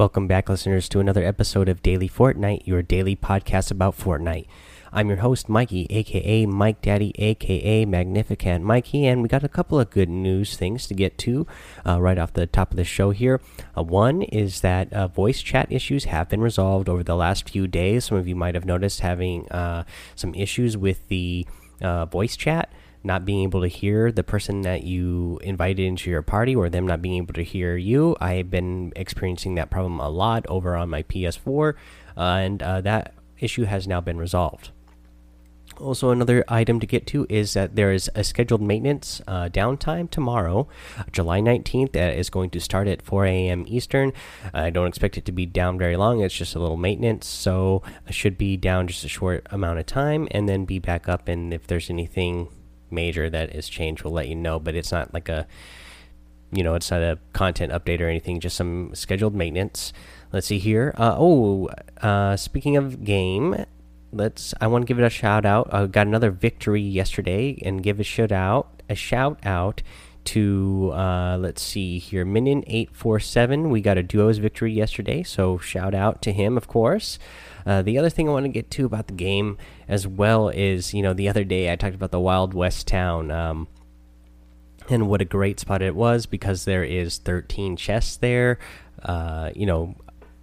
Welcome back, listeners, to another episode of Daily Fortnite, your daily podcast about Fortnite. I'm your host, Mikey, aka Mike Daddy, aka Magnificent Mikey, and we got a couple of good news things to get to uh, right off the top of the show here. Uh, one is that uh, voice chat issues have been resolved over the last few days. Some of you might have noticed having uh, some issues with the uh, voice chat not being able to hear the person that you invited into your party or them not being able to hear you. I've been experiencing that problem a lot over on my PS4, uh, and uh, that issue has now been resolved. Also, another item to get to is that there is a scheduled maintenance uh, downtime tomorrow, July 19th. That is going to start at 4 a.m. Eastern. I don't expect it to be down very long. It's just a little maintenance, so should be down just a short amount of time and then be back up. And if there's anything major that is changed, we'll let you know. But it's not like a, you know, it's not a content update or anything. Just some scheduled maintenance. Let's see here. Uh, oh, uh, speaking of game, let's. I want to give it a shout out. I got another victory yesterday, and give a shout out. A shout out to uh, let's see here, Minion eight four seven. We got a duos victory yesterday, so shout out to him, of course. Uh, the other thing I want to get to about the game as well is, you know, the other day I talked about the Wild West town. Um, and what a great spot it was because there is 13 chests there. Uh, you know,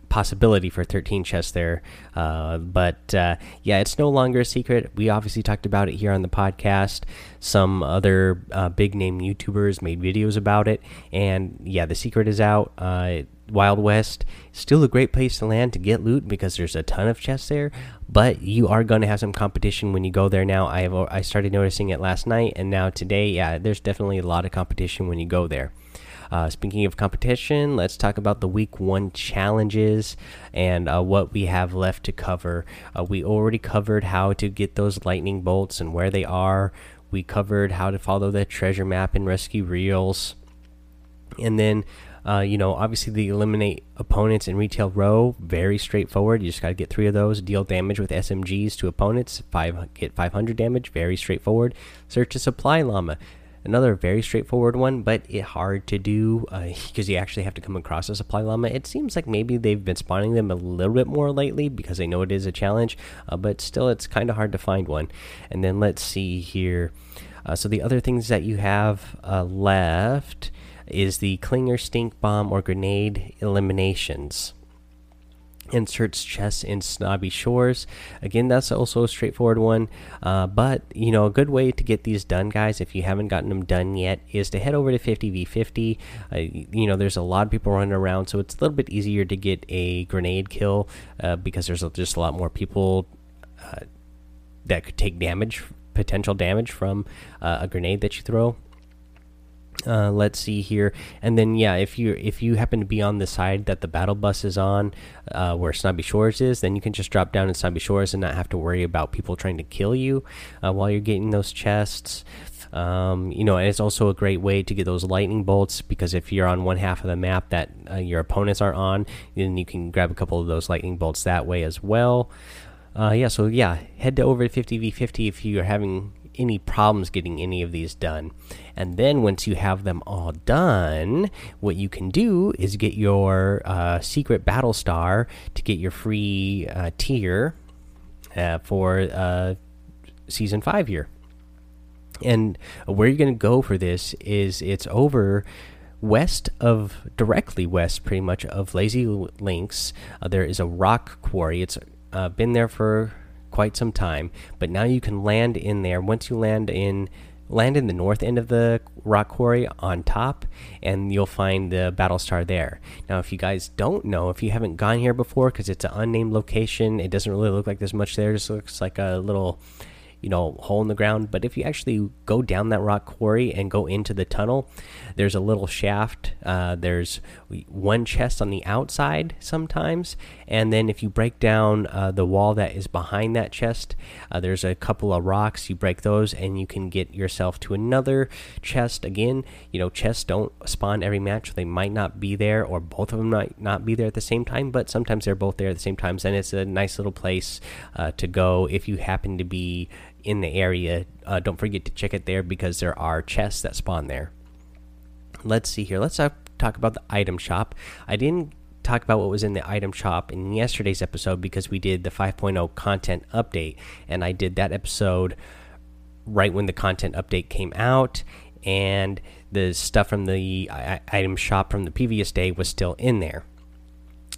possibility for 13 chests there. Uh, but uh, yeah, it's no longer a secret. We obviously talked about it here on the podcast. Some other uh, big name YouTubers made videos about it. And yeah, the secret is out. Uh, Wild West still a great place to land to get loot because there's a ton of chests there, but you are going to have some competition when you go there now. I have I started noticing it last night and now today, yeah, there's definitely a lot of competition when you go there. Uh, speaking of competition, let's talk about the week one challenges and uh, what we have left to cover. Uh, we already covered how to get those lightning bolts and where they are. We covered how to follow the treasure map and rescue reels. And then uh, you know, obviously the eliminate opponents in retail row very straightforward. You just got to get three of those. Deal damage with SMGs to opponents. Five get 500 damage. Very straightforward. Search a supply llama. Another very straightforward one, but it hard to do because uh, you actually have to come across a supply llama. It seems like maybe they've been spawning them a little bit more lately because they know it is a challenge, uh, but still, it's kind of hard to find one. And then let's see here. Uh, so the other things that you have uh, left is the Clinger Stink Bomb or Grenade Eliminations. Inserts chests in Snobby Shores. Again, that's also a straightforward one. Uh, but, you know, a good way to get these done, guys, if you haven't gotten them done yet, is to head over to 50v50. Uh, you know, there's a lot of people running around, so it's a little bit easier to get a grenade kill uh, because there's just a lot more people uh, that could take damage, potential damage from uh, a grenade that you throw. Uh, let's see here, and then yeah, if you if you happen to be on the side that the battle bus is on, uh, where Snobby Shores is, then you can just drop down in Snobby Shores and not have to worry about people trying to kill you uh, while you're getting those chests. Um, you know, it's also a great way to get those lightning bolts because if you're on one half of the map that uh, your opponents are on, then you can grab a couple of those lightning bolts that way as well. Uh, yeah, so yeah, head to over to 50v50 if you are having any problems getting any of these done. And then once you have them all done, what you can do is get your uh, secret battle star to get your free uh, tier uh, for uh, season five here. And where you're going to go for this is it's over west of directly west pretty much of lazy links uh, there is a rock quarry it's uh, been there for quite some time, but now you can land in there. Once you land in land in the north end of the rock quarry on top and you'll find the battle star there. Now if you guys don't know if you haven't gone here before because it's an unnamed location it doesn't really look like there's much there. It just looks like a little you know hole in the ground. But if you actually go down that rock quarry and go into the tunnel there's a little shaft uh, there's one chest on the outside sometimes and then if you break down uh, the wall that is behind that chest uh, there's a couple of rocks you break those and you can get yourself to another chest again you know chests don't spawn every match they might not be there or both of them might not be there at the same time but sometimes they're both there at the same time and it's a nice little place uh, to go if you happen to be in the area. Uh, don't forget to check it there because there are chests that spawn there. Let's see here. Let's uh, talk about the item shop. I didn't talk about what was in the item shop in yesterday's episode because we did the 5.0 content update, and I did that episode right when the content update came out, and the stuff from the item shop from the previous day was still in there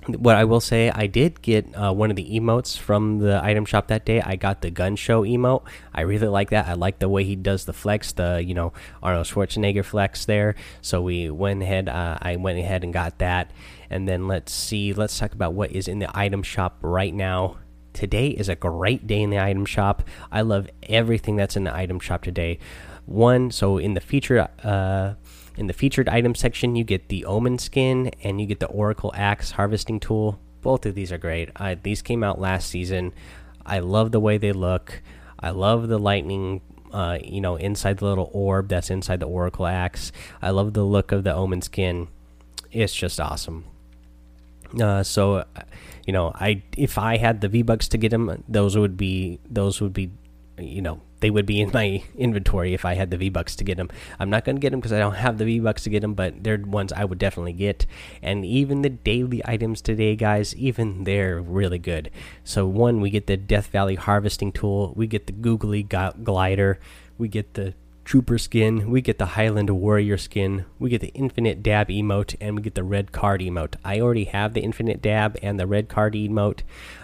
what I will say, I did get uh, one of the emotes from the item shop that day. I got the gun show emote. I really like that. I like the way he does the flex, the you know Arnold Schwarzenegger flex there. So we went ahead. Uh, I went ahead and got that. And then let's see. Let's talk about what is in the item shop right now. Today is a great day in the item shop. I love everything that's in the item shop today. One, so in the feature. Uh, in the featured item section, you get the Omen skin and you get the Oracle Axe harvesting tool. Both of these are great. I, these came out last season. I love the way they look. I love the lightning, uh, you know, inside the little orb that's inside the Oracle Axe. I love the look of the Omen skin. It's just awesome. Uh, so, you know, I if I had the V Bucks to get them, those would be those would be, you know, they would be in my inventory if I had the V Bucks to get them. I'm not going to get them because I don't have the V Bucks to get them, but they're ones I would definitely get. And even the daily items today, guys, even they're really good. So, one, we get the Death Valley harvesting tool, we get the Googly glider, we get the Trooper skin, we get the Highland Warrior skin, we get the Infinite Dab emote, and we get the Red Card emote. I already have the Infinite Dab and the Red Card emote.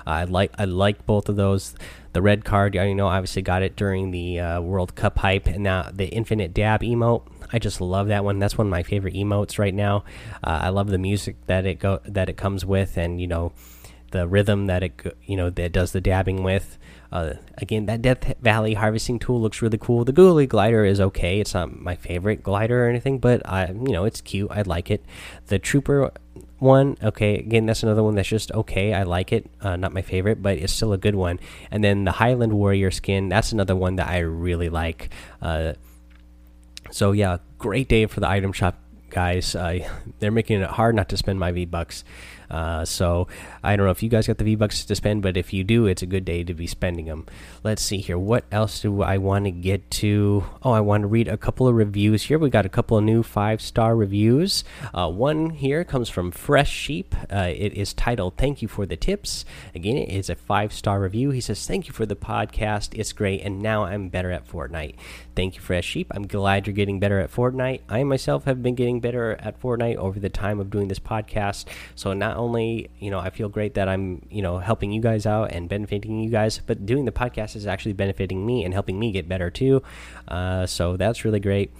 Uh, I like I like both of those. The Red Card, you know, obviously got it during the uh, World Cup hype, and now the Infinite Dab emote. I just love that one. That's one of my favorite emotes right now. Uh, I love the music that it go that it comes with, and you know, the rhythm that it you know that does the dabbing with. Uh, again, that Death Valley harvesting tool looks really cool. The Googly glider is okay. It's not my favorite glider or anything, but I, you know, it's cute. I like it. The Trooper one, okay, again, that's another one that's just okay. I like it. Uh, not my favorite, but it's still a good one. And then the Highland Warrior skin, that's another one that I really like. Uh, so yeah, great day for the item shop guys. Uh, they're making it hard not to spend my V bucks. Uh, so I don't know if you guys got the V bucks to spend, but if you do, it's a good day to be spending them. Let's see here. What else do I want to get to? Oh, I want to read a couple of reviews here. We got a couple of new five star reviews. Uh, one here comes from Fresh Sheep. Uh, it is titled "Thank you for the tips." Again, it is a five star review. He says, "Thank you for the podcast. It's great, and now I'm better at Fortnite." Thank you, Fresh Sheep. I'm glad you're getting better at Fortnite. I myself have been getting better at Fortnite over the time of doing this podcast. So not only you know I feel great that I'm you know helping you guys out and benefiting you guys, but doing the podcast is actually benefiting me and helping me get better too. Uh, so that's really great.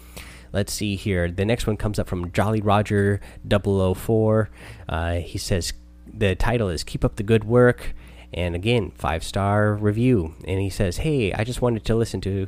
Let's see here. The next one comes up from Jolly Roger 004. Uh, he says the title is "Keep Up the Good Work." And again, five star review. And he says, Hey, I just wanted to listen to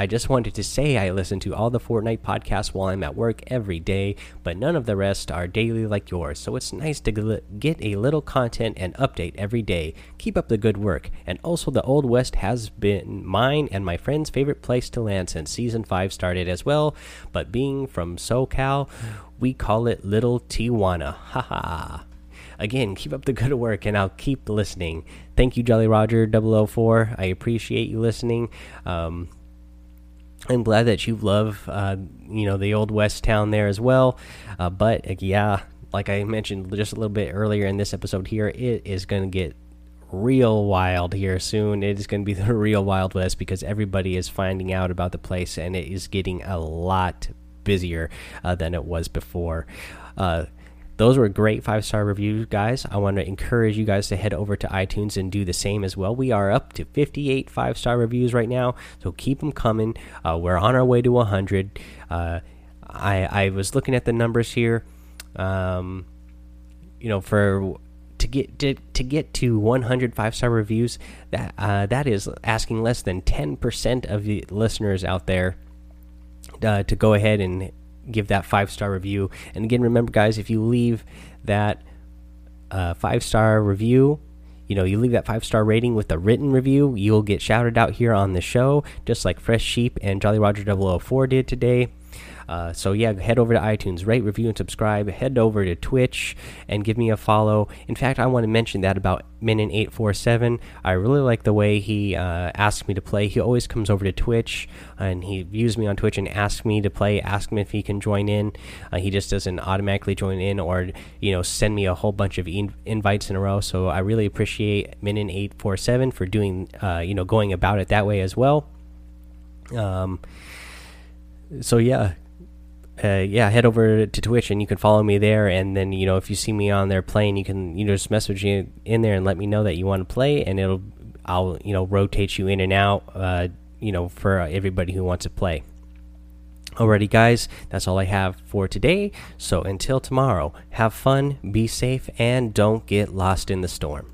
I just wanted to say I listen to all the Fortnite podcasts while I'm at work every day, but none of the rest are daily like yours, so it's nice to get a little content and update every day. Keep up the good work. And also, the Old West has been mine and my friend's favorite place to land since Season 5 started as well, but being from SoCal, we call it Little Tijuana. Haha. Again, keep up the good work and I'll keep listening. Thank you, Jolly Roger 004. I appreciate you listening. Um, I'm glad that you love, uh, you know, the old West town there as well. Uh, but uh, yeah, like I mentioned just a little bit earlier in this episode here, it is going to get real wild here soon. It is going to be the real Wild West because everybody is finding out about the place and it is getting a lot busier uh, than it was before. Those were great five star reviews, guys. I want to encourage you guys to head over to iTunes and do the same as well. We are up to 58 five star reviews right now, so keep them coming. Uh, we're on our way to 100. Uh, I I was looking at the numbers here. Um, you know, for to get to, to get to 100 five star reviews, that uh, that is asking less than 10% of the listeners out there uh, to go ahead and give that five star review. And again, remember, guys, if you leave that uh, five star review, you know, you leave that five star rating with a written review, you'll get shouted out here on the show, just like Fresh Sheep and Jolly Roger 004 did today. Uh, so yeah, head over to iTunes, rate, review, and subscribe. Head over to Twitch and give me a follow. In fact, I want to mention that about Minin eight four seven. I really like the way he uh, asks me to play. He always comes over to Twitch and he views me on Twitch and asks me to play. Ask him if he can join in. Uh, he just doesn't automatically join in or you know send me a whole bunch of in invites in a row. So I really appreciate Minin eight four seven for doing uh, you know going about it that way as well. Um. So yeah, uh, yeah, head over to Twitch and you can follow me there. And then you know if you see me on there playing, you can you know just message me in there and let me know that you want to play, and it'll I'll you know rotate you in and out. Uh, you know for everybody who wants to play. Alrighty, guys, that's all I have for today. So until tomorrow, have fun, be safe, and don't get lost in the storm.